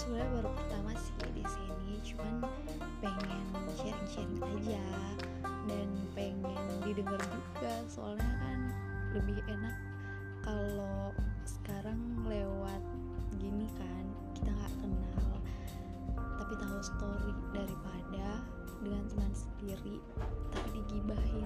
sebenarnya baru pertama sih di sini cuman pengen sharing-sharing aja dan pengen didengar juga soalnya kan lebih enak kalau sekarang lewat gini kan kita nggak kenal. Tapi tahu story daripada dengan teman sendiri tapi digibahin.